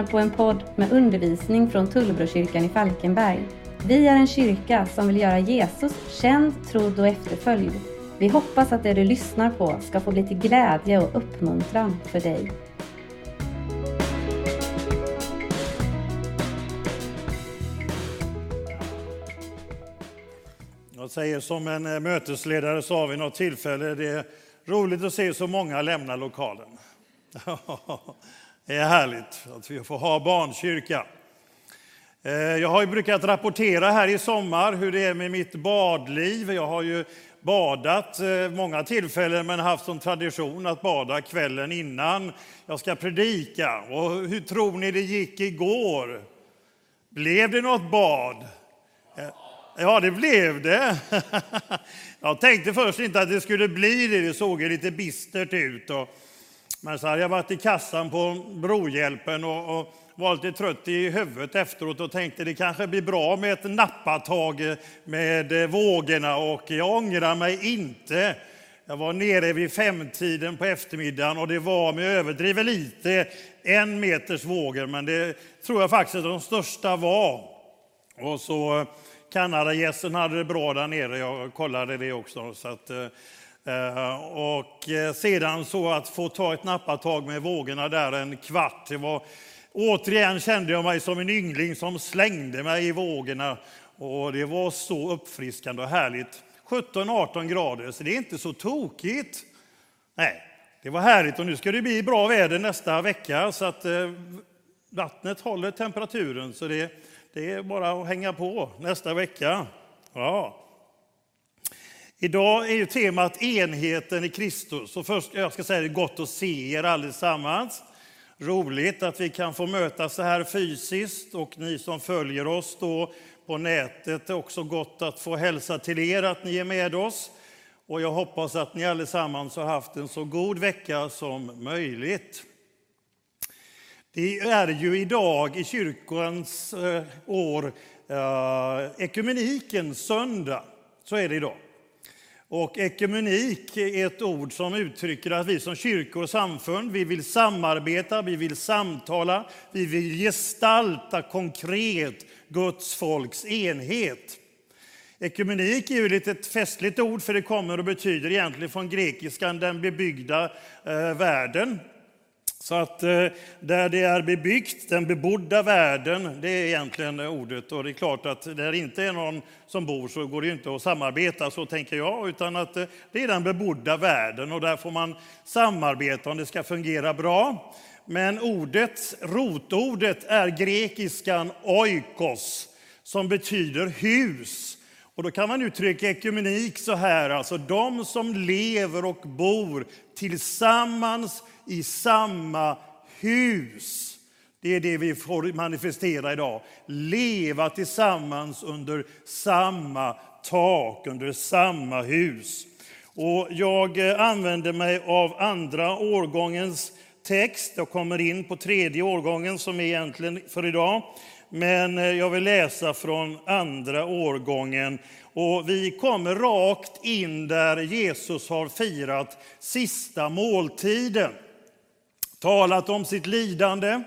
Lyssnar på en podd med undervisning från Tullbrokyrkan i Falkenberg. Vi är en kyrka som vill göra Jesus känd, trodd och efterföljd. Vi hoppas att det du lyssnar på ska få bli till glädje och uppmuntran för dig. Jag säger som en eh, mötesledare sa vid något tillfälle, det är roligt att se så många lämna lokalen. Det är härligt att vi får ha barnkyrka. Eh, jag har ju brukat rapportera här i sommar hur det är med mitt badliv. Jag har ju badat eh, många tillfällen men haft som tradition att bada kvällen innan jag ska predika. Och hur tror ni det gick igår? Blev det något bad? Eh, ja, det blev det. Jag tänkte först inte att det skulle bli det. Det såg ju lite bistert ut. Och, men så hade jag varit i kassan på Brohjälpen och, och var lite trött i huvudet efteråt och tänkte det kanske blir bra med ett nappatag med vågorna och jag ångrar mig inte. Jag var nere vid femtiden på eftermiddagen och det var, med överdriver lite, en meters vågor, men det tror jag faktiskt att de största var. Och så eh, Kanadagässen hade det bra där nere, jag kollade det också. Så att, eh, Eh, och eh, sedan så att få ta ett nappatag med vågorna där en kvart, det var, återigen kände jag mig som en yngling som slängde mig i vågorna. Och det var så uppfriskande och härligt. 17-18 grader, så det är inte så tokigt. Nej, det var härligt och nu ska det bli bra väder nästa vecka så att eh, vattnet håller temperaturen. Så det, det är bara att hänga på nästa vecka. Ja. Idag är ju temat enheten i Kristus. Och först, jag ska säga det är gott att se er allesammans. Roligt att vi kan få mötas så här fysiskt och ni som följer oss då på nätet. Det är också gott att få hälsa till er att ni är med oss. Och jag hoppas att ni allesammans har haft en så god vecka som möjligt. Det är ju idag i kyrkans eh, år eh, söndag. Så är det idag. Och ekumenik är ett ord som uttrycker att vi som kyrkor och samfund vi vill samarbeta, vi vill samtala, vi vill gestalta konkret Guds folks enhet. Ekumenik är ju lite ett festligt ord för det kommer och betyder egentligen från grekiskan den bebyggda eh, världen. Så att eh, där det är bebyggt, den bebodda världen, det är egentligen ordet. Och det är klart att där det inte är någon som bor så går det inte att samarbeta, så tänker jag. Utan att eh, det är den bebodda världen och där får man samarbeta om det ska fungera bra. Men ordet, rotordet är grekiskan oikos, som betyder hus. Och då kan man uttrycka ekumenik så här, alltså de som lever och bor tillsammans i samma hus. Det är det vi får manifestera idag. Leva tillsammans under samma tak, under samma hus. Och jag eh, använder mig av andra årgångens text. Jag kommer in på tredje årgången som är egentligen för idag. Men eh, jag vill läsa från andra årgången. Och vi kommer rakt in där Jesus har firat sista måltiden talat om sitt lidande.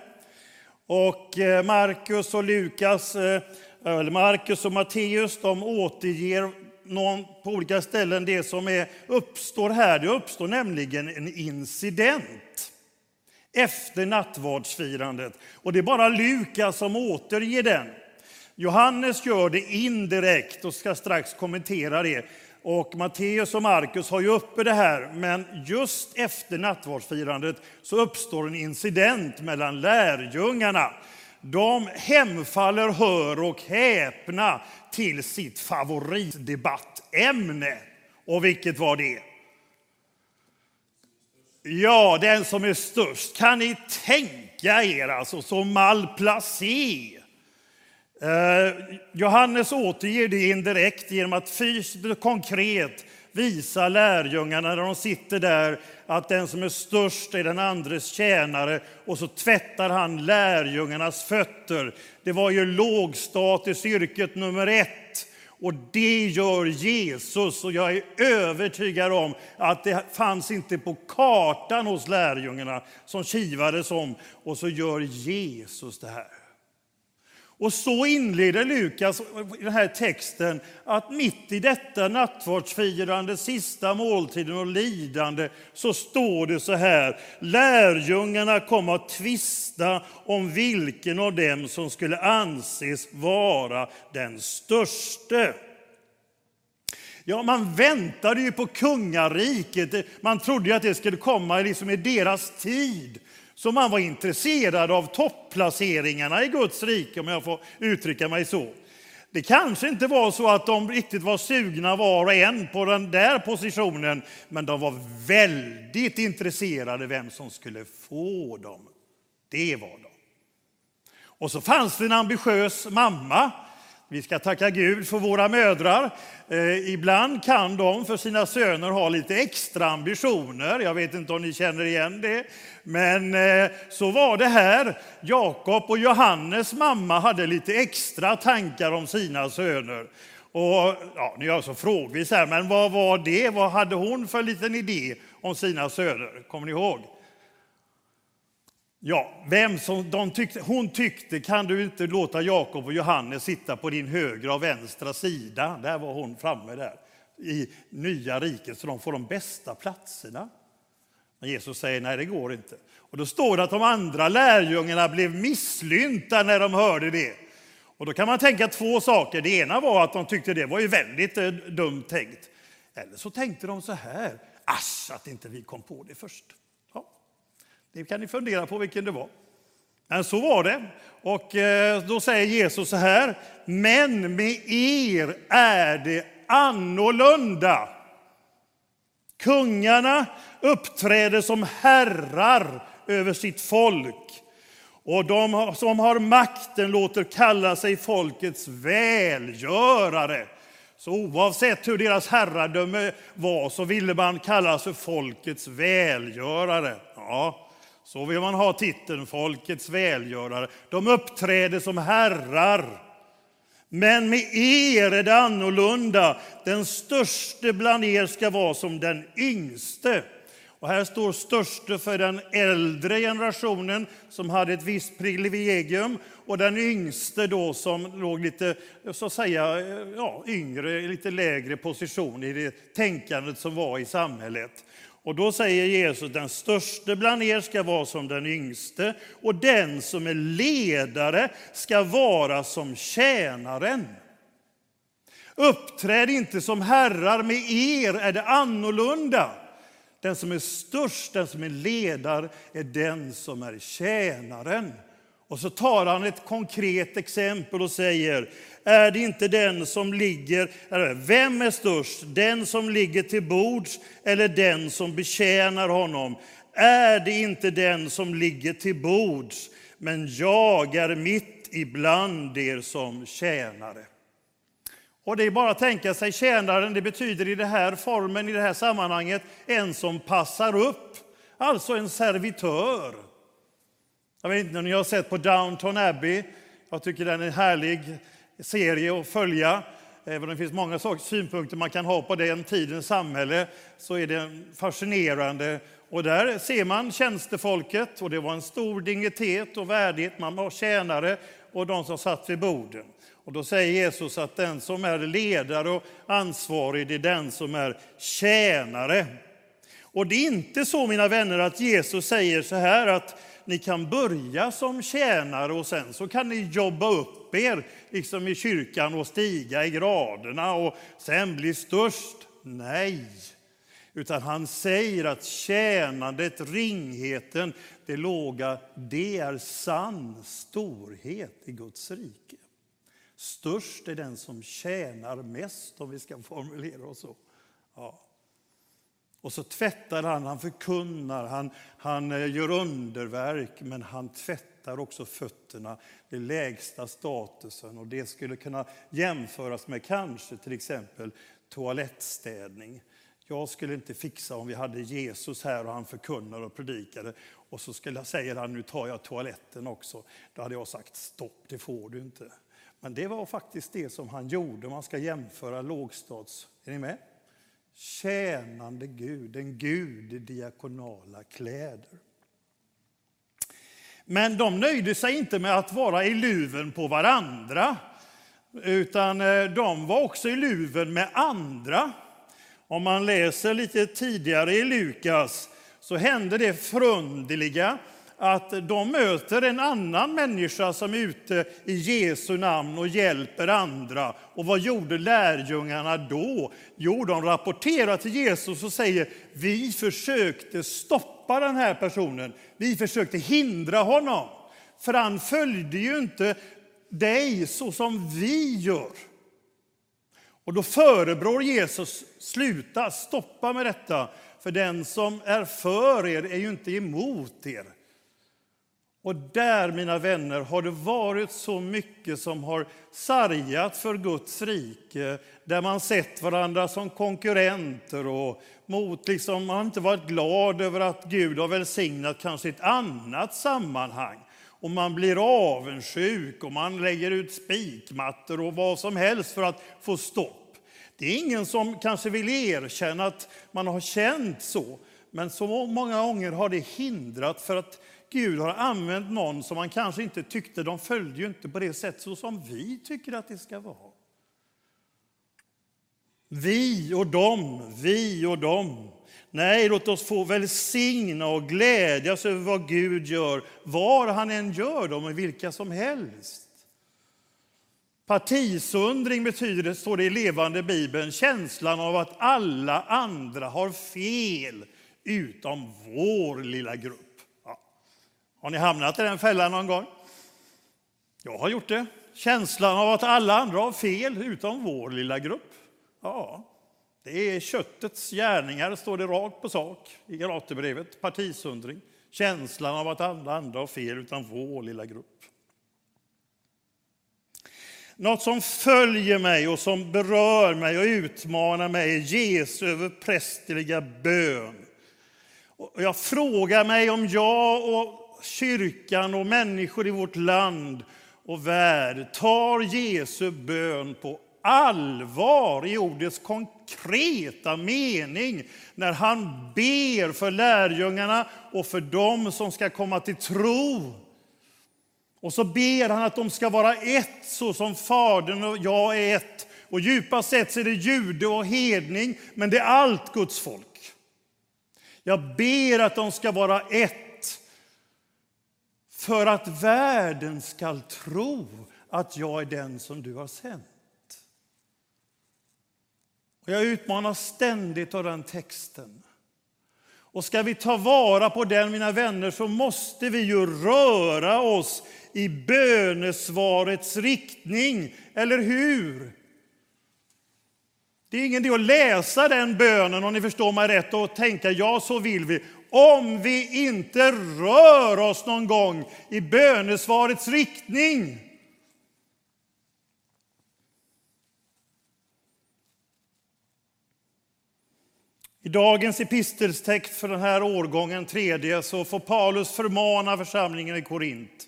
Och eh, Markus och Lukas, eh, eller Markus och Matteus, de återger någon, på olika ställen det som är, uppstår här. Det uppstår nämligen en incident efter nattvardsfirandet. Och det är bara Lukas som återger den. Johannes gör det indirekt och ska strax kommentera det. Och Matteus och Markus har ju uppe det här, men just efter nattvardsfirandet så uppstår en incident mellan lärjungarna. De hemfaller, hör och häpna, till sitt favoritdebattämne. Och vilket var det? Ja, den som är störst. Kan ni tänka er alltså så malplacé? Eh, Johannes återger det indirekt genom att fysiskt konkret visa lärjungarna när de sitter där att den som är störst är den andres tjänare och så tvättar han lärjungarnas fötter. Det var ju lågstatusyrket nummer ett och det gör Jesus och jag är övertygad om att det fanns inte på kartan hos lärjungarna som kivades om och så gör Jesus det här. Och så inleder Lukas den här texten att mitt i detta nattvardsfirande, sista måltiden och lidande, så står det så här. Lärjungarna kom att tvista om vilken av dem som skulle anses vara den störste. Ja, man väntade ju på kungariket. Man trodde att det skulle komma liksom i deras tid. Så man var intresserad av topplaceringarna i Guds rike, om jag får uttrycka mig så. Det kanske inte var så att de riktigt var sugna var och en på den där positionen, men de var väldigt intresserade vem som skulle få dem. Det var de. Och så fanns det en ambitiös mamma vi ska tacka Gud för våra mödrar. Eh, ibland kan de för sina söner ha lite extra ambitioner. Jag vet inte om ni känner igen det. Men eh, så var det här. Jakob och Johannes mamma hade lite extra tankar om sina söner. Och, ja, nu är jag så frågvis här, men vad var det? Vad hade hon för liten idé om sina söner? Kommer ni ihåg? Ja, vem som de tyckte, hon tyckte, kan du inte låta Jakob och Johannes sitta på din högra och vänstra sida? Där var hon framme där i nya riket, så de får de bästa platserna. Men Jesus säger nej, det går inte. Och då står det att de andra lärjungarna blev misslynta när de hörde det. Och då kan man tänka två saker. Det ena var att de tyckte det var ju väldigt eh, dumt tänkt. Eller så tänkte de så här, asch att inte vi kom på det först. Det kan ni fundera på vilken det var. Men så var det. Och eh, då säger Jesus så här, men med er är det annorlunda. Kungarna uppträder som herrar över sitt folk och de som har makten låter kalla sig folkets välgörare. Så oavsett hur deras herradöme var så ville man kallas för folkets välgörare. Ja, så vill man ha titeln folkets välgörare. De uppträder som herrar. Men med er är det annorlunda. Den störste bland er ska vara som den yngste. Och här står störste för den äldre generationen som hade ett visst privilegium och den yngste då som låg lite så att säga, ja, yngre, lite lägre position i det tänkandet som var i samhället. Och då säger Jesus, den störste bland er ska vara som den yngste och den som är ledare ska vara som tjänaren. Uppträd inte som herrar, med er är det annorlunda. Den som är störst, den som är ledare, är den som är tjänaren. Och så tar han ett konkret exempel och säger, är det inte den som ligger, vem är störst, den som ligger till bords eller den som betjänar honom? Är det inte den som ligger till bords, men jag är mitt ibland er som tjänare. Och det är bara att tänka sig tjänaren, det betyder i den här formen, i det här sammanhanget, en som passar upp, alltså en servitör. Jag vet inte om ni har sett på Downton Abbey. Jag tycker den är härlig serie att följa. Även om det finns många synpunkter man kan ha på den tidens samhälle så är det fascinerande. Och där ser man tjänstefolket och det var en stor dignitet och värdighet. Man var tjänare och de som satt vid borden. Och då säger Jesus att den som är ledare och ansvarig, det är den som är tjänare. Och det är inte så, mina vänner, att Jesus säger så här att ni kan börja som tjänare och sen så kan ni jobba upp er liksom i kyrkan och stiga i graderna och sen bli störst. Nej, utan han säger att tjänandet, ringheten, det låga, det är sann storhet i Guds rike. Störst är den som tjänar mest, om vi ska formulera oss så. Ja. Och så tvättar han, han förkunnar, han, han eh, gör underverk, men han tvättar också fötterna, den lägsta statusen. Och det skulle kunna jämföras med kanske till exempel toalettstädning. Jag skulle inte fixa om vi hade Jesus här och han förkunnar och predikade och så skulle, säger han nu tar jag toaletten också. Då hade jag sagt stopp, det får du inte. Men det var faktiskt det som han gjorde om man ska jämföra lågstads... Är ni med? Tjänande Gud, en Gud i diakonala kläder. Men de nöjde sig inte med att vara i luven på varandra, utan eh, de var också i luven med andra. Om man läser lite tidigare i Lukas så hände det förunderliga att de möter en annan människa som är ute i Jesu namn och hjälper andra. Och vad gjorde lärjungarna då? Jo, de rapporterar till Jesus och säger vi försökte stoppa den här personen. Vi försökte hindra honom. För han följde ju inte dig så som vi gör. Och då förebrår Jesus, sluta, stoppa med detta. För den som är för er är ju inte emot er. Och där, mina vänner, har det varit så mycket som har sargat för Guds rike, där man sett varandra som konkurrenter och mot, liksom, man har inte varit glad över att Gud har välsignat kanske ett annat sammanhang. Och man blir avundsjuk och man lägger ut spikmattor och vad som helst för att få stopp. Det är ingen som kanske vill erkänna att man har känt så, men så många gånger har det hindrat för att Gud har använt någon som man kanske inte tyckte, de följde ju inte på det sätt så som vi tycker att det ska vara. Vi och dem, vi och dem. Nej, låt oss få välsigna och glädjas över vad Gud gör, var han än gör dem och vilka som helst. Partisundring betyder, står det i levande Bibeln, känslan av att alla andra har fel utom vår lilla grupp. Har ni hamnat i den fällan någon gång? Jag har gjort det. Känslan av att alla andra har fel utom vår lilla grupp. Ja, det är köttets gärningar, står det rakt på sak i Galaterbrevet, partisundring. Känslan av att alla andra har fel utan vår lilla grupp. Något som följer mig och som berör mig och utmanar mig är Jesu överprästerliga bön. Jag frågar mig om jag och kyrkan och människor i vårt land och värld tar Jesu bön på allvar i ordets konkreta mening när han ber för lärjungarna och för dem som ska komma till tro. Och så ber han att de ska vara ett, så som Fadern och jag är ett. Och djupast sett så är det jude och hedning, men det är allt Guds folk. Jag ber att de ska vara ett för att världen skall tro att jag är den som du har sänt. Och jag utmanas ständigt av den texten. Och ska vi ta vara på den, mina vänner, så måste vi ju röra oss i bönesvarets riktning, eller hur? Det är ingen idé att läsa den bönen, om ni förstår mig rätt, och tänka ja, så vill vi om vi inte rör oss någon gång i bönesvarets riktning. I dagens epistelstext för den här årgången, tredje, så får Paulus förmana församlingen i Korint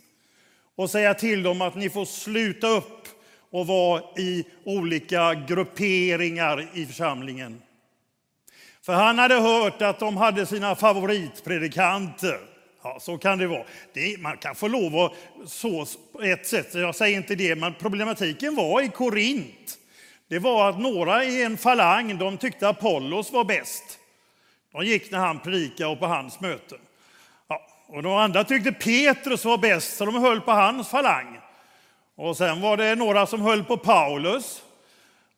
och säga till dem att ni får sluta upp och vara i olika grupperingar i församlingen. För han hade hört att de hade sina favoritpredikanter. Ja, så kan det vara. Det, man kan få lov att så på ett sätt, jag säger inte det, men problematiken var i Korint. Det var att några i en falang, de tyckte Apollos var bäst. De gick när han predikade och på hans möten. Ja, och de andra tyckte Petrus var bäst, så de höll på hans falang. Och sen var det några som höll på Paulus.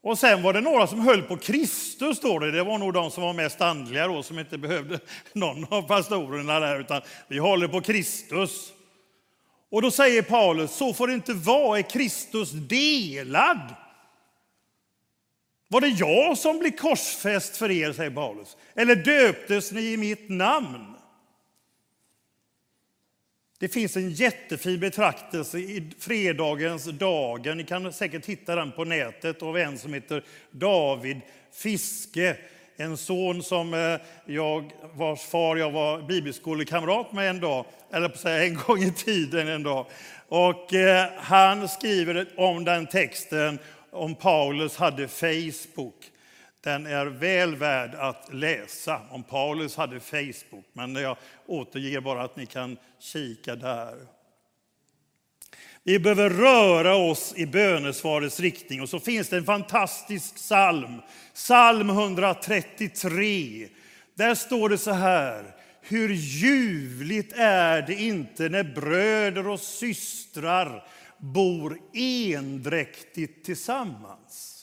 Och sen var det några som höll på Kristus, står det. Det var nog de som var mest andliga då, som inte behövde någon av pastorerna där, utan vi håller på Kristus. Och då säger Paulus, så får det inte vara, är Kristus delad? Var det jag som blev korsfäst för er, säger Paulus? Eller döptes ni i mitt namn? Det finns en jättefin betraktelse i fredagens dagen. Ni kan säkert hitta den på nätet av en som heter David Fiske en son som eh, jag, vars far jag var bibelskolekamrat med en dag, eller på säga en gång i tiden en dag. Och eh, han skriver om den texten om Paulus hade Facebook. Den är väl värd att läsa om Paulus hade Facebook, men jag återger bara att ni kan kika där. Vi behöver röra oss i bönesvarets riktning. Och så finns det en fantastisk psalm, psalm 133. Där står det så här. Hur ljuvligt är det inte när bröder och systrar bor endräktigt tillsammans.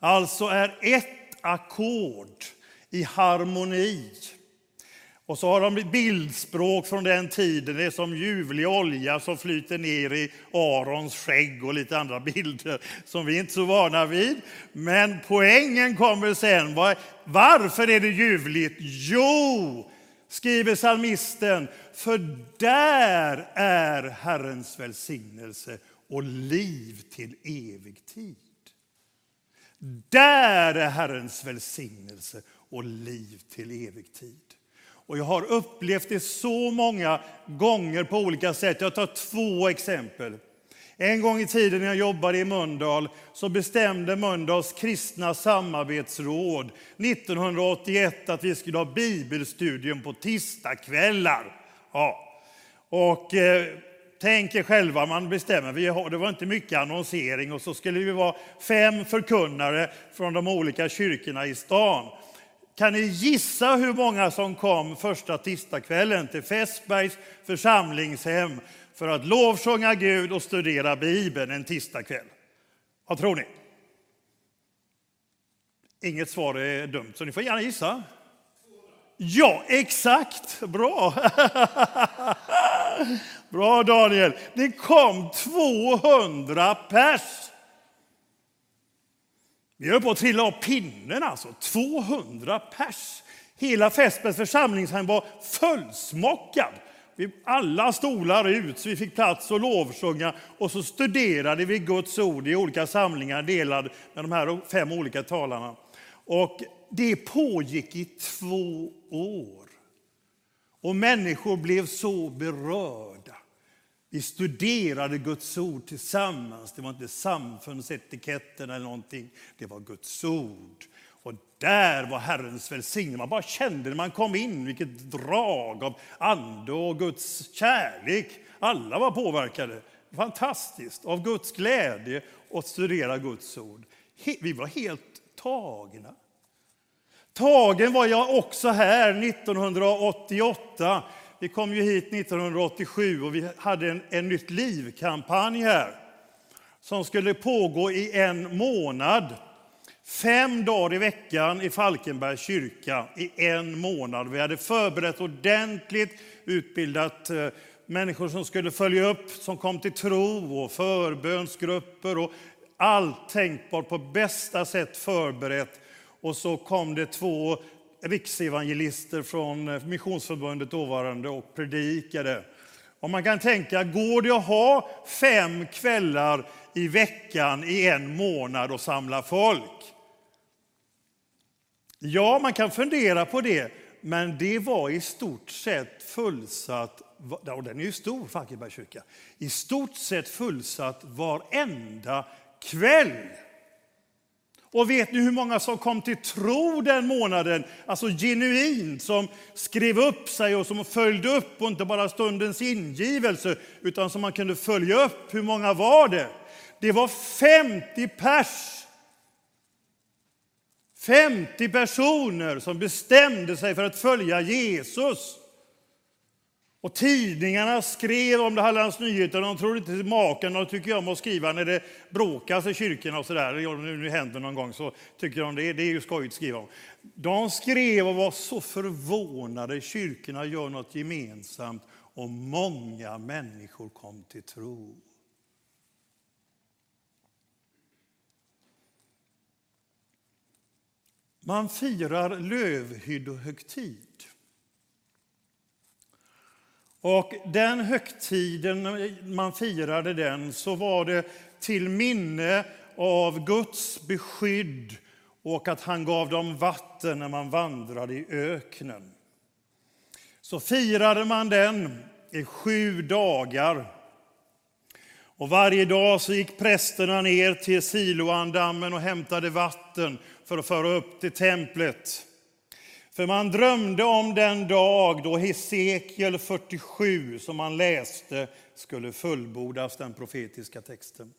Alltså är ett ackord i harmoni. Och så har de bildspråk från den tiden. Det är som ljuvlig olja som flyter ner i Arons skägg och lite andra bilder som vi inte är så vana vid. Men poängen kommer sen. Varför är det ljuvligt? Jo, skriver psalmisten, för där är Herrens välsignelse och liv till evig tid. Där är Herrens välsignelse och liv till evig tid. Och jag har upplevt det så många gånger på olika sätt. Jag tar två exempel. En gång i tiden när jag jobbade i Mölndal så bestämde Mölndals kristna samarbetsråd 1981 att vi skulle ha bibelstudium på tisdagskvällar. Ja. Och eh, tänk er själva, man bestämmer, vi har, det var inte mycket annonsering och så skulle vi vara fem förkunnare från de olika kyrkorna i stan. Kan ni gissa hur många som kom första tisdagskvällen till Fässbergs församlingshem för att lovsjunga Gud och studera Bibeln en tisdagkväll? Vad tror ni? Inget svar är dumt, så ni får gärna gissa. Ja, exakt. Bra. Bra, Daniel. Det kom 200 pers. Vi höll på att trilla av pinnen alltså. 200 pers. Hela Fässbergs församlingshem var fullsmockad. Alla stolar ut så vi fick plats att lovsjunga och så studerade vi Guds ord i olika samlingar delad med de här fem olika talarna. Och det pågick i två år. Och människor blev så berörda. Vi studerade Guds ord tillsammans. Det var inte samfundsetiketten eller någonting. Det var Guds ord. Och där var Herrens välsignelse. Man bara kände när man kom in vilket drag av ande och Guds kärlek. Alla var påverkade. Fantastiskt. Av Guds glädje att studera Guds ord. Vi var helt tagna. Tagen var jag också här 1988. Vi kom ju hit 1987 och vi hade en, en Nytt liv-kampanj här som skulle pågå i en månad. Fem dagar i veckan i Falkenbergs kyrka i en månad. Vi hade förberett ordentligt, utbildat eh, människor som skulle följa upp, som kom till tro och förbönsgrupper och allt tänkbart på bästa sätt förberett. Och så kom det två riksevangelister från eh, Missionsförbundet dåvarande och predikade. Och man kan tänka, går det att ha fem kvällar i veckan i en månad och samla folk? Ja, man kan fundera på det, men det var i stort sett fullsatt, och den är ju stor, Falkenbergs kyrka, i stort sett fullsatt varenda kväll. Och vet ni hur många som kom till tro den månaden? Alltså genuint, som skrev upp sig och som följde upp och inte bara stundens ingivelse, utan som man kunde följa upp. Hur många var det? Det var 50 pers 50 personer som bestämde sig för att följa Jesus. Och tidningarna skrev om det Hallands Nyheter. De trodde inte till maken de tycker om att skriva när det bråkas i kyrkorna och sådär. Om det nu händer någon gång så tycker de det, det är ju skojigt att skriva om. De skrev och var så förvånade. Kyrkorna gör något gemensamt och många människor kom till tro. Man firar lövhyddohögtid. Och den högtiden, man firade den, så var det till minne av Guds beskydd och att han gav dem vatten när man vandrade i öknen. Så firade man den i sju dagar. Och varje dag så gick prästerna ner till Siloandammen och hämtade vatten för att föra upp till templet. För man drömde om den dag då Hesekiel 47, som man läste, skulle fullbordas, den profetiska texten.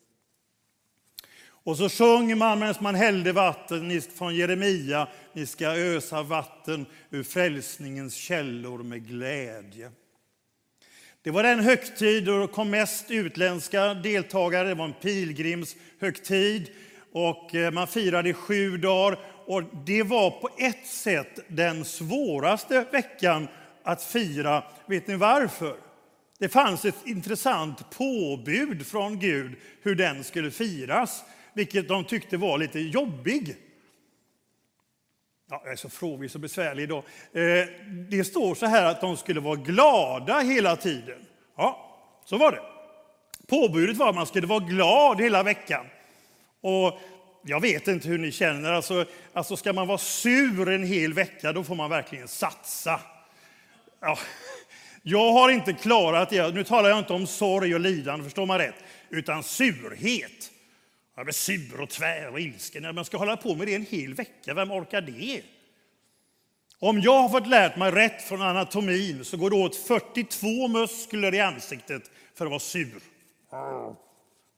Och så sjöng man medan man hällde vatten från Jeremia, ni ska ösa vatten ur frälsningens källor med glädje. Det var den högtid då det kom mest utländska deltagare, det var en pilgrimshögtid och eh, man firade i sju dagar. Och det var på ett sätt den svåraste veckan att fira. Vet ni varför? Det fanns ett intressant påbud från Gud hur den skulle firas, vilket de tyckte var lite jobbig. Ja, jag är så frågvis och besvärlig idag. Eh, det står så här att de skulle vara glada hela tiden. Ja, så var det. Påbudet var att man skulle vara glad hela veckan. Och jag vet inte hur ni känner. Alltså, alltså ska man vara sur en hel vecka, då får man verkligen satsa. Ja, jag har inte klarat det. Nu talar jag inte om sorg och lidande, förstår man rätt, utan surhet. Jag blir sur och tvär och ilsken. Man ska hålla på med det en hel vecka, vem orkar det? Om jag har fått lärt mig rätt från anatomin så går det åt 42 muskler i ansiktet för att vara sur.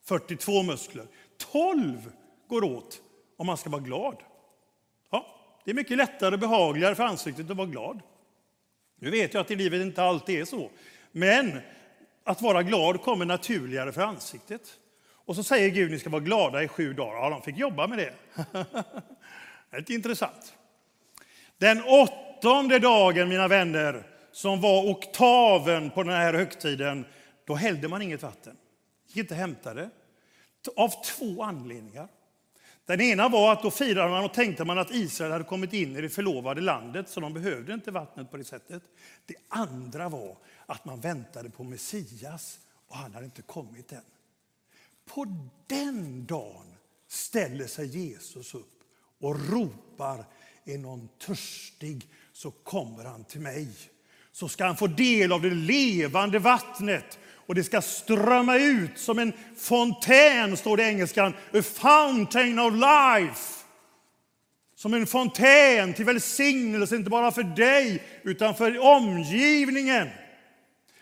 42 muskler. 12 går åt om man ska vara glad. Ja, det är mycket lättare och behagligare för ansiktet att vara glad. Nu vet jag att i livet inte alltid är så, men att vara glad kommer naturligare för ansiktet. Och så säger Gud, ni ska vara glada i sju dagar. Ja, de fick jobba med det. det är lite intressant. Den åttonde dagen, mina vänner, som var oktaven på den här högtiden, då hällde man inget vatten. Gick inte hämta det. Av två anledningar. Den ena var att då firade man och tänkte man att Israel hade kommit in i det förlovade landet, så de behövde inte vattnet på det sättet. Det andra var att man väntade på Messias och han hade inte kommit än. På den dagen ställer sig Jesus upp och ropar, är någon törstig så kommer han till mig. Så ska han få del av det levande vattnet och det ska strömma ut som en fontän, står det i engelskan. A fountain of life. Som en fontän till välsignelse, inte bara för dig, utan för omgivningen.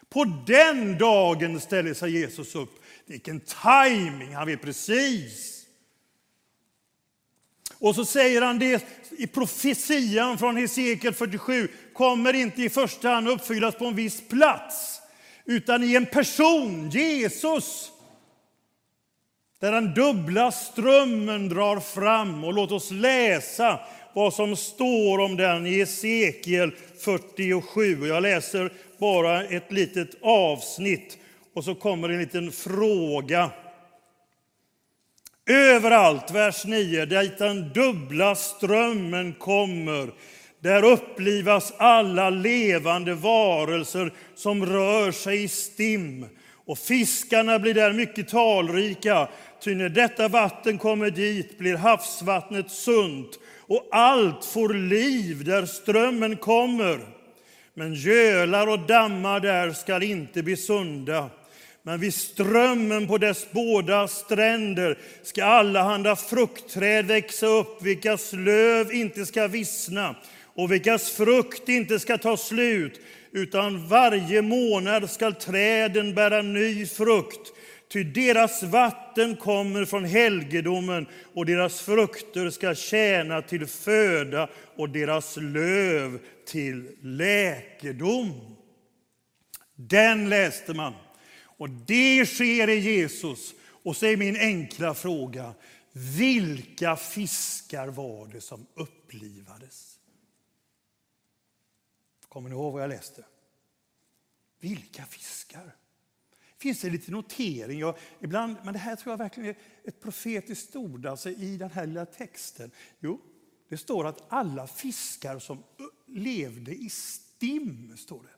På den dagen ställer sig Jesus upp. Vilken timing, han vet precis. Och så säger han det i profetian från Hesekiel 47, kommer inte i första hand uppfyllas på en viss plats utan i en person, Jesus. Där den dubbla strömmen drar fram. Och låt oss läsa vad som står om den i Hesekiel 47. Jag läser bara ett litet avsnitt och så kommer en liten fråga. Överallt, vers 9, dit den dubbla strömmen kommer där upplivas alla levande varelser som rör sig i stim. Och fiskarna blir där mycket talrika, ty när detta vatten kommer dit blir havsvattnet sunt och allt får liv där strömmen kommer. Men gölar och dammar där skall inte bli sunda. Men vid strömmen på dess båda stränder ska allehanda fruktträd växa upp, vilkas löv inte ska vissna och vilkas frukt inte ska ta slut, utan varje månad skall träden bära ny frukt. Ty deras vatten kommer från helgedomen och deras frukter ska tjäna till föda och deras löv till läkedom. Den läste man. Och det sker i Jesus. Och så är min enkla fråga, vilka fiskar var det som upplivades? Kommer ni ihåg vad jag läste? Vilka fiskar? Finns det lite notering? Jag, ibland, men det här tror jag verkligen är ett profetiskt ord alltså i den här lilla texten. Jo, det står att alla fiskar som levde i stim, står det.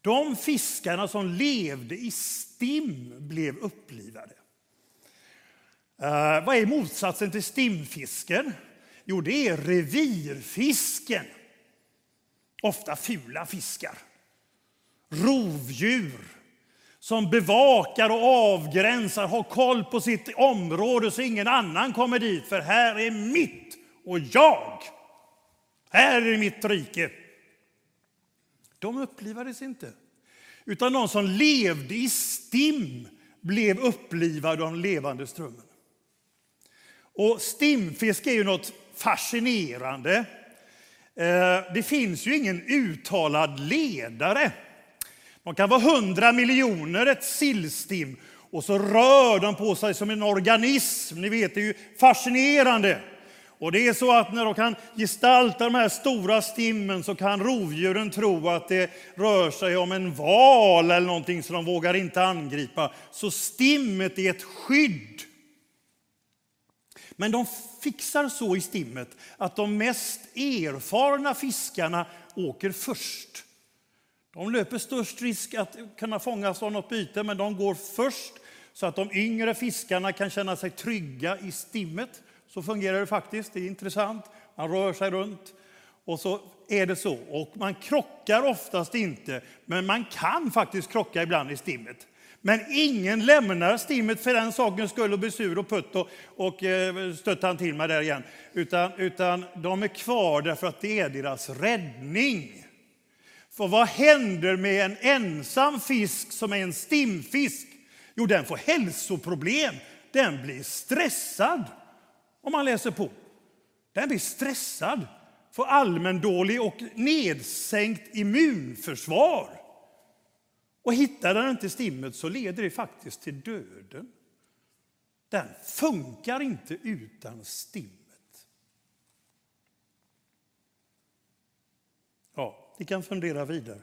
De fiskarna som levde i stim blev upplivade. Uh, vad är motsatsen till stimfisken? Jo, det är revirfisken. Ofta fula fiskar. Rovdjur som bevakar och avgränsar, har koll på sitt område så ingen annan kommer dit. För här är mitt och jag. Här är mitt rike. De upplivades inte. Utan de som levde i stim blev upplivade av den levande strömmen. Och stimfisk är ju något fascinerande. Eh, det finns ju ingen uttalad ledare. De kan vara hundra miljoner, ett sillstim, och så rör de på sig som en organism. Ni vet, det är ju fascinerande. Och det är så att när de kan gestalta de här stora stimmen så kan rovdjuren tro att det rör sig om en val eller någonting som de vågar inte angripa. Så stimmet är ett skydd. Men de fixar så i stimmet att de mest erfarna fiskarna åker först. De löper störst risk att kunna fångas av något byte, men de går först så att de yngre fiskarna kan känna sig trygga i stimmet. Så fungerar det faktiskt. Det är intressant. Man rör sig runt och så är det så. Och man krockar oftast inte, men man kan faktiskt krocka ibland i stimmet. Men ingen lämnar stimmet för den sakens skull och blir sur och putt och, och eh, stöttar han till mig där igen. Utan, utan de är kvar därför att det är deras räddning. För vad händer med en ensam fisk som är en stimfisk? Jo, den får hälsoproblem. Den blir stressad om man läser på. Den blir stressad, får allmändålig och nedsänkt immunförsvar. Och hittar den inte stimmet så leder det faktiskt till döden. Den funkar inte utan stimmet. Ja, ni kan fundera vidare.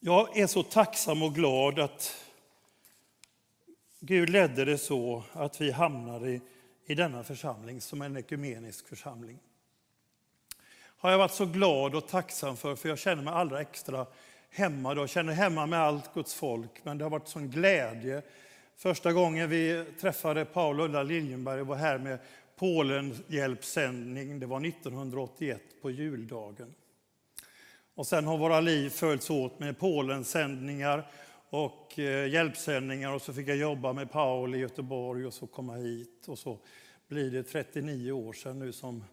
Jag är så tacksam och glad att Gud ledde det så att vi hamnade i, i denna församling som en ekumenisk församling. Har jag varit så glad och tacksam för, för jag känner mig allra extra hemma. Jag känner hemma med allt Guds folk, men det har varit sån glädje. Första gången vi träffade Paul och Ulla Liljenberg och var här med Polenhjälpssändning. det var 1981 på juldagen. Och sen har våra liv följts åt med Polensändningar och eh, hjälpsändningar och så fick jag jobba med Paul i Göteborg och så komma hit och så blir det 39 år sedan nu som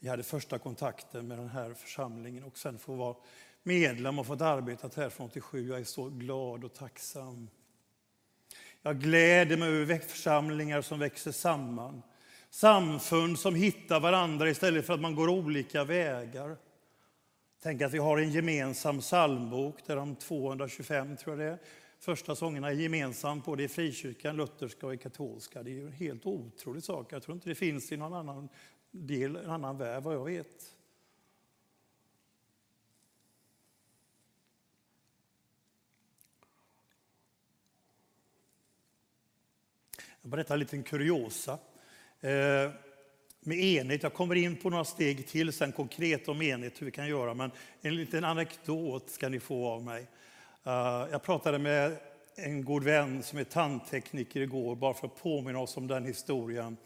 vi hade första kontakten med den här församlingen och sen få vara medlem och fått arbeta här från 87. Jag är så glad och tacksam. Jag gläder mig över församlingar som växer samman. Samfund som hittar varandra istället för att man går olika vägar. Tänk att vi har en gemensam psalmbok där de 225, tror jag det är, första sångerna är gemensamt både i frikyrkan, lutherska och i katolska. Det är ju en helt otrolig sak. Jag tror inte det finns i någon annan del, en annan värld vad jag vet. Jag berättar en liten kuriosa. Eh, med enhet. Jag kommer in på några steg till sen konkret om enhet, hur vi kan göra. Men en liten anekdot ska ni få av mig. Eh, jag pratade med en god vän som är tandtekniker igår, bara för att påminna oss om den historien.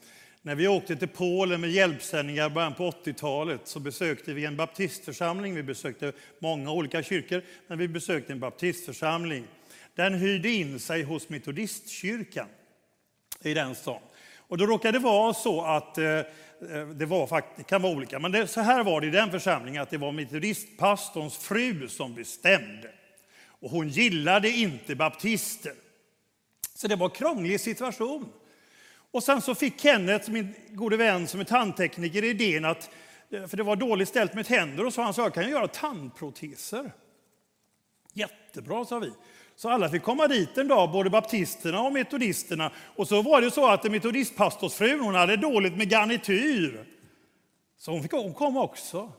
När vi åkte till Polen med hjälpsändningar i början på 80-talet så besökte vi en baptistförsamling. Vi besökte många olika kyrkor, men vi besökte en baptistförsamling. Den hyrde in sig hos metodistkyrkan i den stan. Och då råkade det vara så att eh, eh, det, var, det kan vara olika, men det, så här var det i den församlingen att det var metodistpastorns fru som bestämde. Och hon gillade inte baptister. Så det var en krånglig situation. Och sen så fick Kenneth, min gode vän som är tandtekniker, idén att, eh, för det var dåligt ställt med tänder, och så han sa jag kan göra tandproteser. Jättebra, sa vi. Så alla fick komma dit en dag, både baptisterna och metodisterna. Och så var det så att metodistpastorsfrun hon hade dåligt med garnityr. Så hon, fick, hon kom också.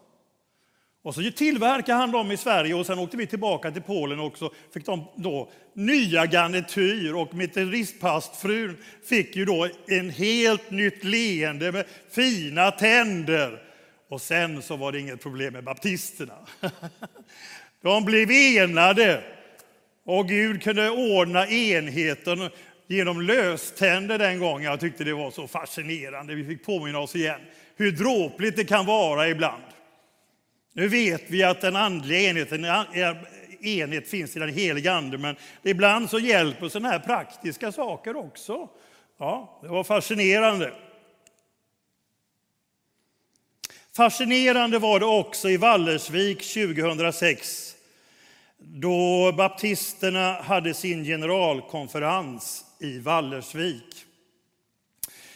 Och så tillverkade han dem i Sverige och sen åkte vi tillbaka till Polen och så fick de då nya garnityr och metodistpastfrun fick ju då en helt nytt leende med fina tänder. Och sen så var det inget problem med baptisterna. De blev enade Och Gud kunde ordna enheten genom löständer den gången. Jag tyckte det var så fascinerande. Vi fick påminna oss igen hur dråpligt det kan vara ibland. Nu vet vi att den andliga enheten enhet finns i den heliga Ande, men ibland så hjälper sådana här praktiska saker också. Ja, det var fascinerande. Fascinerande var det också i Vallersvik 2006 då baptisterna hade sin generalkonferens i Vallersvik.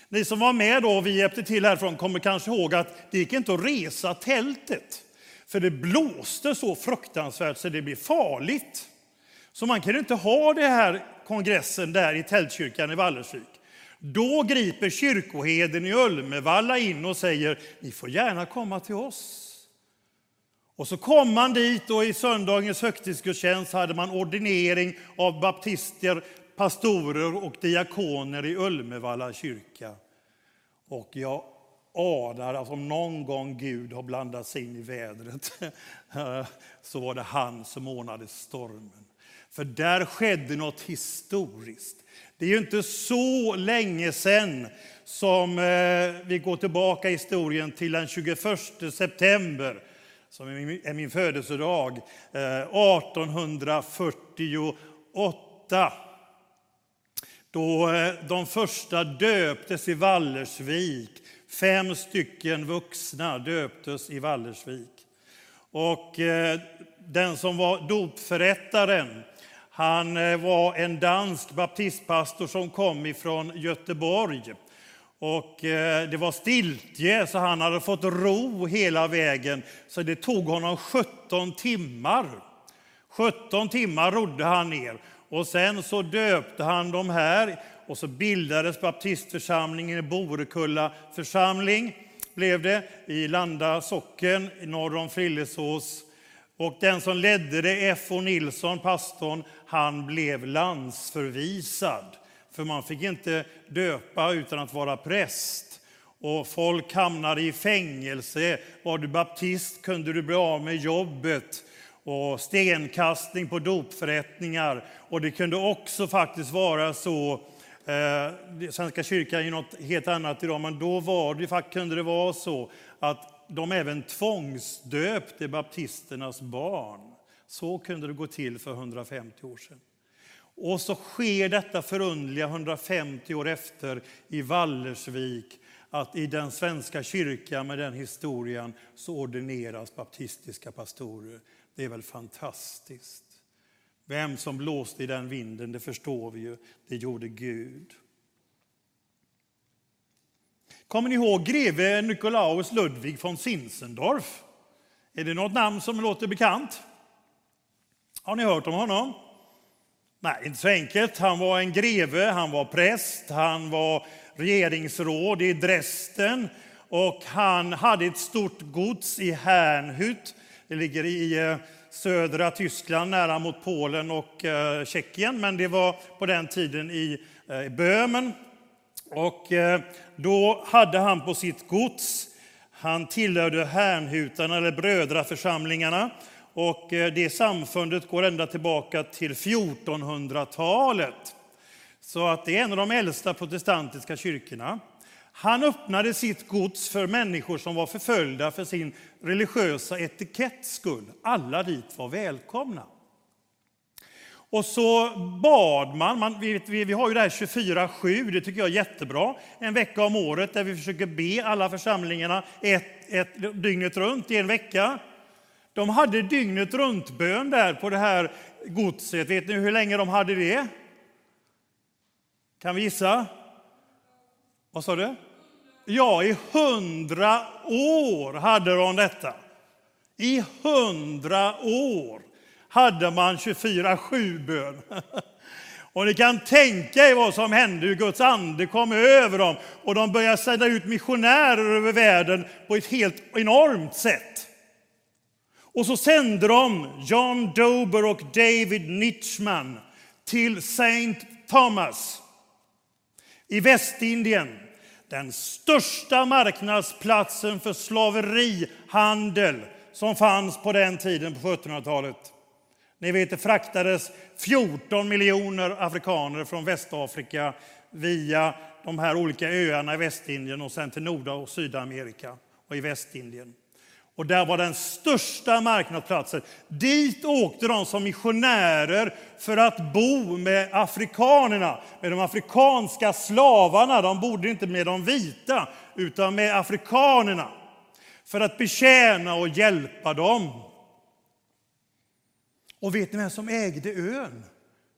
Ni som var med då, vi hjälpte till härifrån, kommer kanske ihåg att det gick inte att resa tältet. För det blåste så fruktansvärt så det blev farligt. Så man kunde inte ha den här kongressen där i tältkyrkan i Vallersvik. Då griper kyrkoheden i Ölmevalla in och säger, ni får gärna komma till oss. Och så kom man dit och i söndagens högtidsgudstjänst hade man ordinering av baptister, pastorer och diakoner i Ölmevalla kyrka. Och jag anar att alltså om någon gång Gud har blandat sig in i vädret så var det han som ordnade stormen. För där skedde något historiskt. Det är ju inte så länge sedan som eh, vi går tillbaka i historien till den 21 september som är min födelsedag, eh, 1848. Då eh, de första döptes i Vallersvik. Fem stycken vuxna döptes i Vallersvik. Och eh, den som var dopförrättaren han eh, var en dansk baptistpastor som kom ifrån Göteborg. Och eh, det var stiltje, så han hade fått ro hela vägen. Så det tog honom 17 timmar. 17 timmar rodde han ner. Och sen så döpte han de här och så bildades baptistförsamlingen i Borekulla församling blev det i Landa socken norr om Frillesås. Och den som ledde det, F.O. Nilsson, pastorn, han blev landsförvisad. För man fick inte döpa utan att vara präst. Och folk hamnade i fängelse. Var du baptist kunde du bli av med jobbet. Och stenkastning på dopförrättningar. Och det kunde också faktiskt vara så eh, Svenska kyrkan är något helt annat idag, men då var det, kunde det vara så att de även tvångsdöpte baptisternas barn. Så kunde det gå till för 150 år sedan. Och så sker detta förundliga 150 år efter i Vallersvik att i den svenska kyrkan med den historien så ordineras baptistiska pastorer. Det är väl fantastiskt. Vem som blåste i den vinden, det förstår vi ju. Det gjorde Gud. Kommer ni ihåg greve Nikolaus Ludwig von Zinzendorf? Är det något namn som låter bekant? Har ni hört om honom? Nej, inte så enkelt. Han var en greve, han var präst, han var regeringsråd i Dresden och han hade ett stort gods i Hernhut. Det ligger i eh, södra Tyskland, nära mot Polen och eh, Tjeckien, men det var på den tiden i eh, Böhmen. Och eh, då hade han på sitt gods, han tillhörde Hernhutarna eller brödraförsamlingarna, och det samfundet går ända tillbaka till 1400-talet. Så att det är en av de äldsta protestantiska kyrkorna. Han öppnade sitt gods för människor som var förföljda för sin religiösa etiketts skull. Alla dit var välkomna. Och så bad man, man vi, vi, vi, har ju det här 24-7, det tycker jag är jättebra. En vecka om året där vi försöker be alla församlingarna ett, ett, dygnet runt i en vecka. De hade dygnet runt-bön där på det här godset. Vet ni hur länge de hade det? Kan vi gissa? Vad sa du? Ja, i hundra år hade de detta. I hundra år hade man 24-7-bön. Och ni kan tänka er vad som hände, hur Guds ande kom över dem. Och de började sända ut missionärer över världen på ett helt enormt sätt. Och så sände de John Dober och David Nitschman till St. Thomas i Västindien. Den största marknadsplatsen för slaverihandel som fanns på den tiden, på 1700-talet. Ni vet, det fraktades 14 miljoner afrikaner från Västafrika via de här olika öarna i Västindien och sen till Nord och Sydamerika och i Västindien. Och där var den största marknadsplatsen. Dit åkte de som missionärer för att bo med afrikanerna, med de afrikanska slavarna. De bodde inte med de vita, utan med afrikanerna. För att betjäna och hjälpa dem. Och vet ni vem som ägde ön?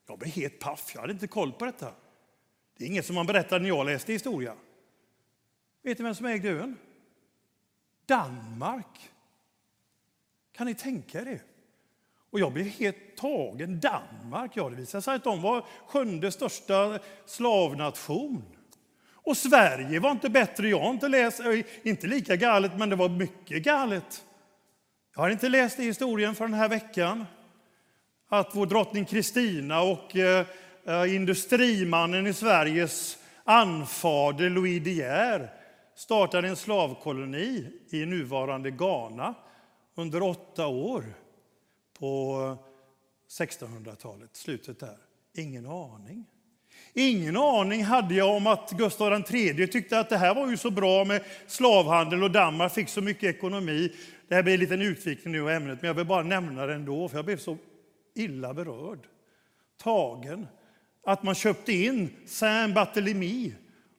Jag blev helt paff, jag hade inte koll på detta. Det är inget som man berättar när jag läste historia. Vet ni vem som ägde ön? Danmark. Kan ni tänka er det? Och jag blev helt tagen. Danmark, ja det visade sig att de var sjunde största slavnation. Och Sverige var inte bättre. Jag har inte läst, inte lika galet, men det var mycket galet. Jag har inte läst i historien för den här veckan att vår drottning Kristina och eh, eh industrimannen i Sveriges anfader Louis De Geer startade en slavkoloni i nuvarande Ghana under åtta år på 1600-talet, slutet där. Ingen aning. Ingen aning hade jag om att Gustav III tyckte att det här var ju så bra med slavhandel och Danmark fick så mycket ekonomi. Det här blir en liten utvikning nu av ämnet, men jag vill bara nämna det ändå, för jag blev så illa berörd. Tagen. Att man köpte in Saint-Barthélemy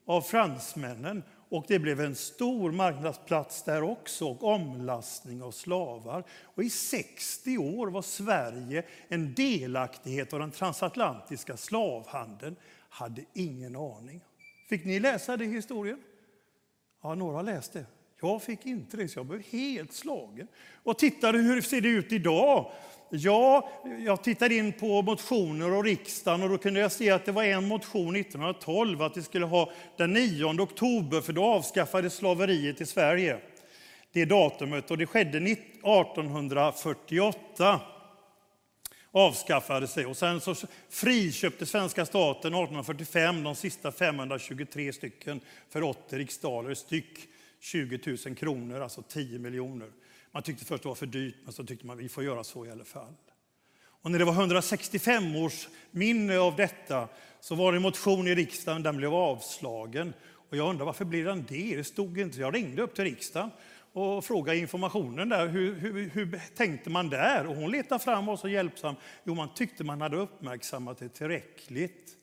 av fransmännen och det blev en stor marknadsplats där också och omlastning av slavar. Och I 60 år var Sverige en delaktighet av den transatlantiska slavhandeln. Hade ingen aning. Fick ni läsa det i historien? Ja, några har läst det. Jag fick inte det, så jag blev helt slagen. Och tittade hur ser det ut idag? Ja, jag tittade in på motioner och riksdagen och då kunde jag se att det var en motion 1912 att vi skulle ha den 9 oktober för då avskaffades slaveriet i Sverige. Det datumet och det skedde 1848 avskaffades sig. Och sen så friköpte svenska staten 1845 de sista 523 stycken för 80 riksdaler styck, 20 000 kronor, alltså 10 miljoner. Man tyckte först det var för dyrt, men så tyckte man vi får göra så i alla fall. Och när det var 165 års minne av detta så var det en motion i riksdagen, den blev avslagen. Och jag undrar varför blev den det? Det stod inte. Jag ringde upp till riksdagen och frågade informationen där. Hur, hur, hur tänkte man där? Och hon letade fram och var så hjälpsam. Jo, man tyckte man hade uppmärksammat det tillräckligt.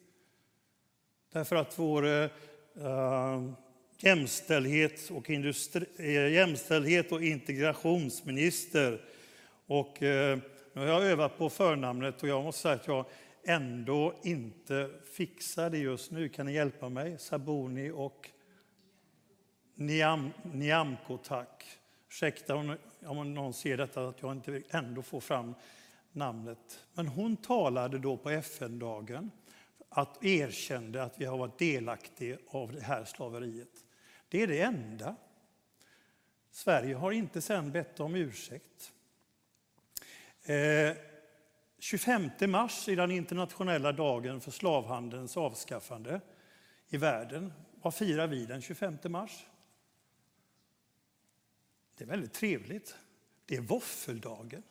Därför att vår uh, jämställdhet och, industri, eh, jämställdhet och integrationsminister. Och, eh, nu har jag övat på förnamnet och jag måste säga att jag ändå inte fixar det just nu. Kan ni hjälpa mig? Saboni och Niam, Niamko, tack. Ursäkta om någon ser detta att jag inte ändå får fram namnet. Men hon talade då på FN-dagen att erkände att vi har varit delaktiga av det här slaveriet. Det är det enda. Sverige har inte sen bett om ursäkt. Eh, 25 mars är den internationella dagen för slavhandelns avskaffande i världen. Vad firar vi den 25 mars? Det är väldigt trevligt. Det är våffeldagen.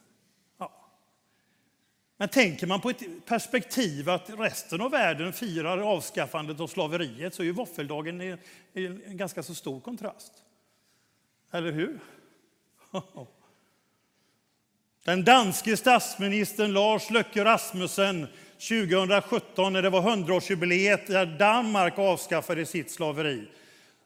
Men tänker man på ett perspektiv att resten av världen firar avskaffandet av slaveriet så är ju våffeldagen en ganska så stor kontrast. Eller hur? Den danske statsministern Lars Løkke Rasmussen 2017 när det var 100-årsjubileet där Danmark avskaffade sitt slaveri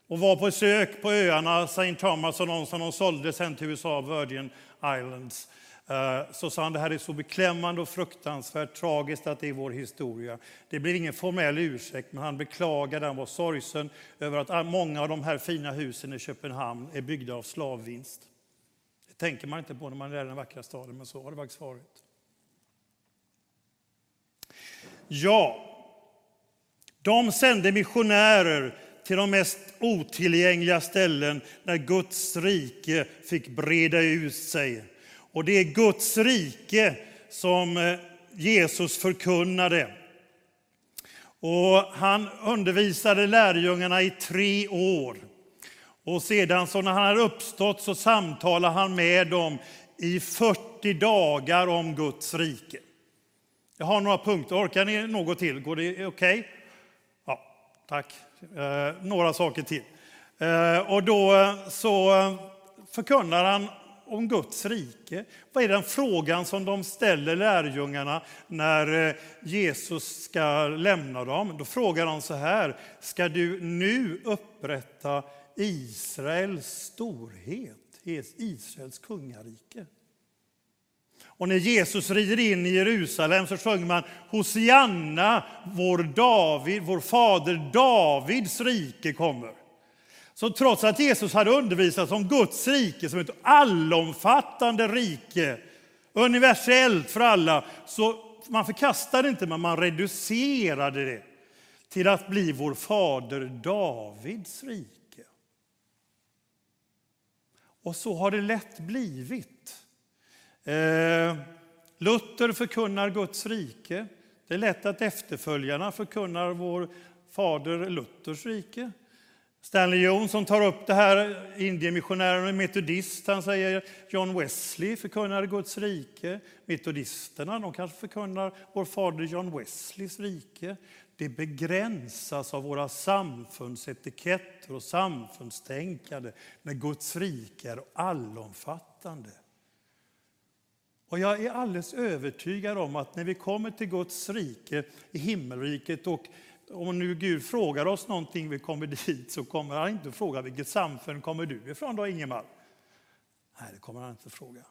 och var på besök på öarna St. Thomas och någon som de sålde sen till USA, Virgin Islands. Eh, så sa han det här är så beklämmande och fruktansvärt tragiskt att det är vår historia. Det blir ingen formell ursäkt, men han beklagade, han var sorgsen över att många av de här fina husen i Köpenhamn är byggda av slavvinst. Det tänker man inte på när man är i den vackra staden, men så har det faktiskt varit. Ja, de sände missionärer till de mest otillgängliga ställen när Guds rike fick breda ut sig. Och det är Guds rike som eh, Jesus förkunnade. Och han undervisade lärjungarna i tre år. Och sedan så när han hade uppstått så samtalade han med dem i 40 dagar om Guds rike. Jag har några punkter. Orkar ni något till? Går det okej? Okay? Ja, tack. Eh, några saker till. Eh, och då eh, så eh, förkunnar han om Guds rike. Vad är den frågan som de ställer lärjungarna när eh, Jesus ska lämna dem? Då frågar de så här, ska du nu upprätta Israels storhet, Israels kungarike? Och när Jesus rider in i Jerusalem så sjunger man Hosianna, vår David, vår fader Davids rike kommer. Så trots att Jesus hade undervisat om Guds rike som ett allomfattande rike, universellt för alla, så man förkastade inte, men man reducerade det till att bli vår fader Davids rike. Och så har det lätt blivit. Eh, Luther förkunnar Guds rike. Det är lätt att efterföljarna förkunnar vår fader Luthers rike. Stanley Jones som tar upp det här, indiemissionären och metodist, han säger John Wesley förkunnar Guds rike. Metodisterna de kanske förkunnar vår fader John Wesleys rike. Det begränsas av våra samfundsetiketter och samfundstänkande när Guds rike är allomfattande. Och jag är alldeles övertygad om att när vi kommer till Guds rike i himmelriket och om nu Gud frågar oss någonting, vi kommer dit, så kommer han inte fråga vilket samfund kommer du ifrån då Ingemar? Nej, det kommer han inte fråga.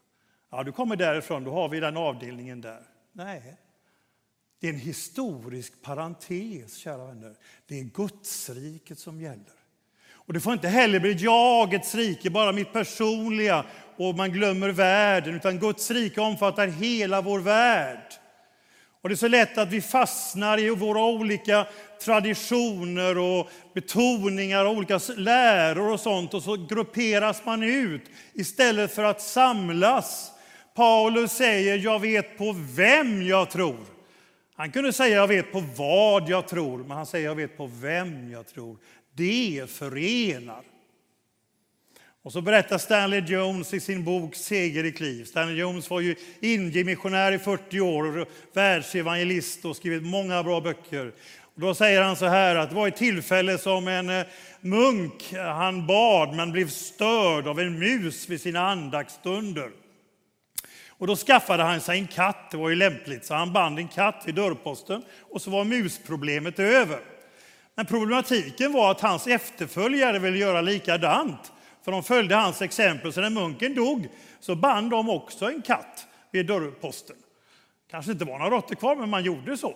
Ja, du kommer därifrån, då har vi den avdelningen där. Nej, det är en historisk parentes, kära vänner. Det är Gudsriket som gäller. Och det får inte heller bli jagets rike, bara mitt personliga, och man glömmer världen, utan Guds rike omfattar hela vår värld. Och Det är så lätt att vi fastnar i våra olika traditioner och betoningar och olika läror och sånt och så grupperas man ut istället för att samlas. Paulus säger jag vet på vem jag tror. Han kunde säga jag vet på vad jag tror, men han säger jag vet på vem jag tror. Det förenar. Och så berättar Stanley Jones i sin bok Seger i kliv. Stanley Jones var ju indiemissionär i 40 år och världsevangelist och skrivit många bra böcker. Och då säger han så här att det var ett tillfälle som en eh, munk, han bad men blev störd av en mus vid sina andaktsstunder. Och då skaffade han sig en katt, det var ju lämpligt, så han band en katt vid dörrposten och så var musproblemet över. Men problematiken var att hans efterföljare ville göra likadant. För de följde hans exempel, så när munken dog så band de också en katt vid dörrposten. kanske inte var några råttor kvar, men man gjorde så.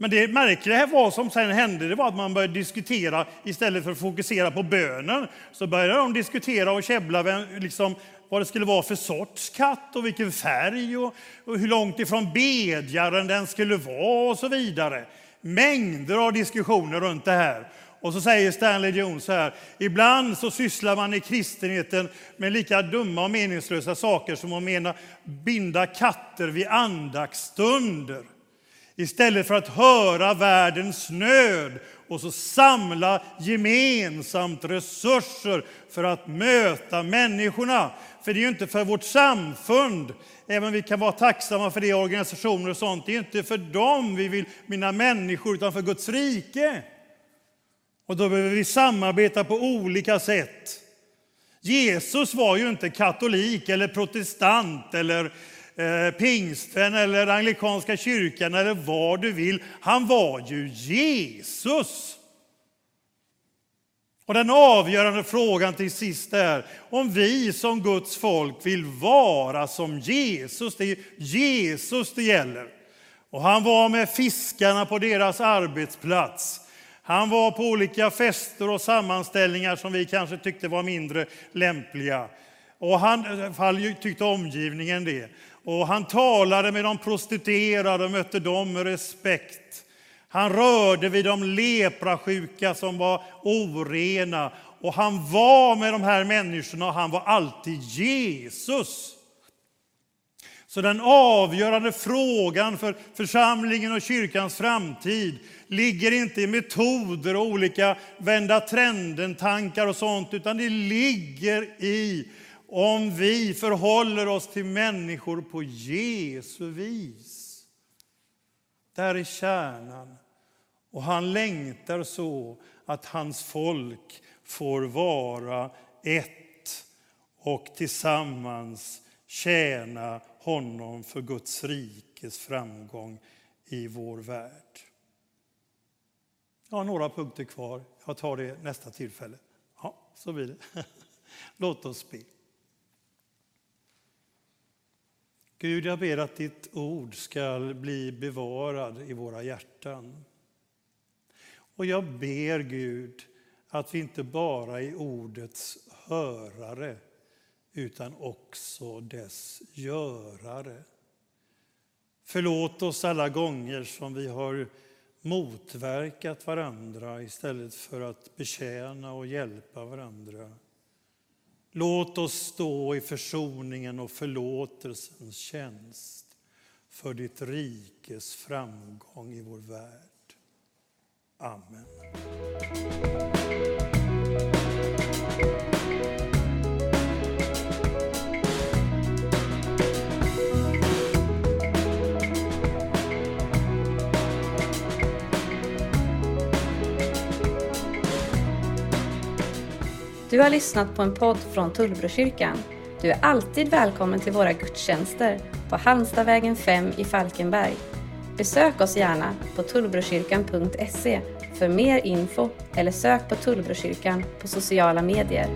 Men det märkliga var som sen hände det var att man började diskutera, istället för att fokusera på bönen, så började de diskutera och käbbla vem, liksom, vad det skulle vara för sorts katt och vilken färg och, och hur långt ifrån bedjaren den skulle vara och så vidare. Mängder av diskussioner runt det här. Och så säger Stanley Jones så här, ibland så sysslar man i kristenheten med lika dumma och meningslösa saker som att mena binda katter vid andaktsstunder. Istället för att höra världens nöd och så samla gemensamt resurser för att möta människorna. För det är ju inte för vårt samfund, även om vi kan vara tacksamma för det, organisationer och sånt, det är inte för dem vi vill mina människor, utan för Guds rike. Och då behöver vi samarbeta på olika sätt. Jesus var ju inte katolik eller protestant eller eh, pingsten eller anglikanska kyrkan eller vad du vill. Han var ju Jesus. Och den avgörande frågan till sist är om vi som Guds folk vill vara som Jesus. Det är Jesus det gäller. Och han var med fiskarna på deras arbetsplats. Han var på olika fester och sammanställningar som vi kanske tyckte var mindre lämpliga. Och han, tyckte omgivningen det. Och han talade med de prostituerade och mötte dem med respekt. Han rörde vid de leprasjuka som var orena. Och han var med de här människorna och han var alltid Jesus. Så den avgörande frågan för församlingen och kyrkans framtid ligger inte i metoder och olika vända trenden-tankar och sånt, utan det ligger i om vi förhåller oss till människor på Jesu vis. Där är kärnan. Och han längtar så att hans folk får vara ett och tillsammans tjäna honom för Guds rikes framgång i vår värld. Jag har några punkter kvar. Jag tar det nästa tillfälle. Ja, så blir det. Låt oss be. Gud, jag ber att ditt ord ska bli bevarad i våra hjärtan. Och jag ber Gud att vi inte bara är ordets hörare utan också dess görare. Förlåt oss alla gånger som vi har motverkat varandra istället för att betjäna och hjälpa varandra. Låt oss stå i försoningen och förlåtelsens tjänst för ditt rikes framgång i vår värld. Amen. Du har lyssnat på en podd från Tullbrokyrkan. Du är alltid välkommen till våra gudstjänster på Halmstadvägen 5 i Falkenberg. Besök oss gärna på tullbrokyrkan.se för mer info eller sök på Tullbrokyrkan på sociala medier.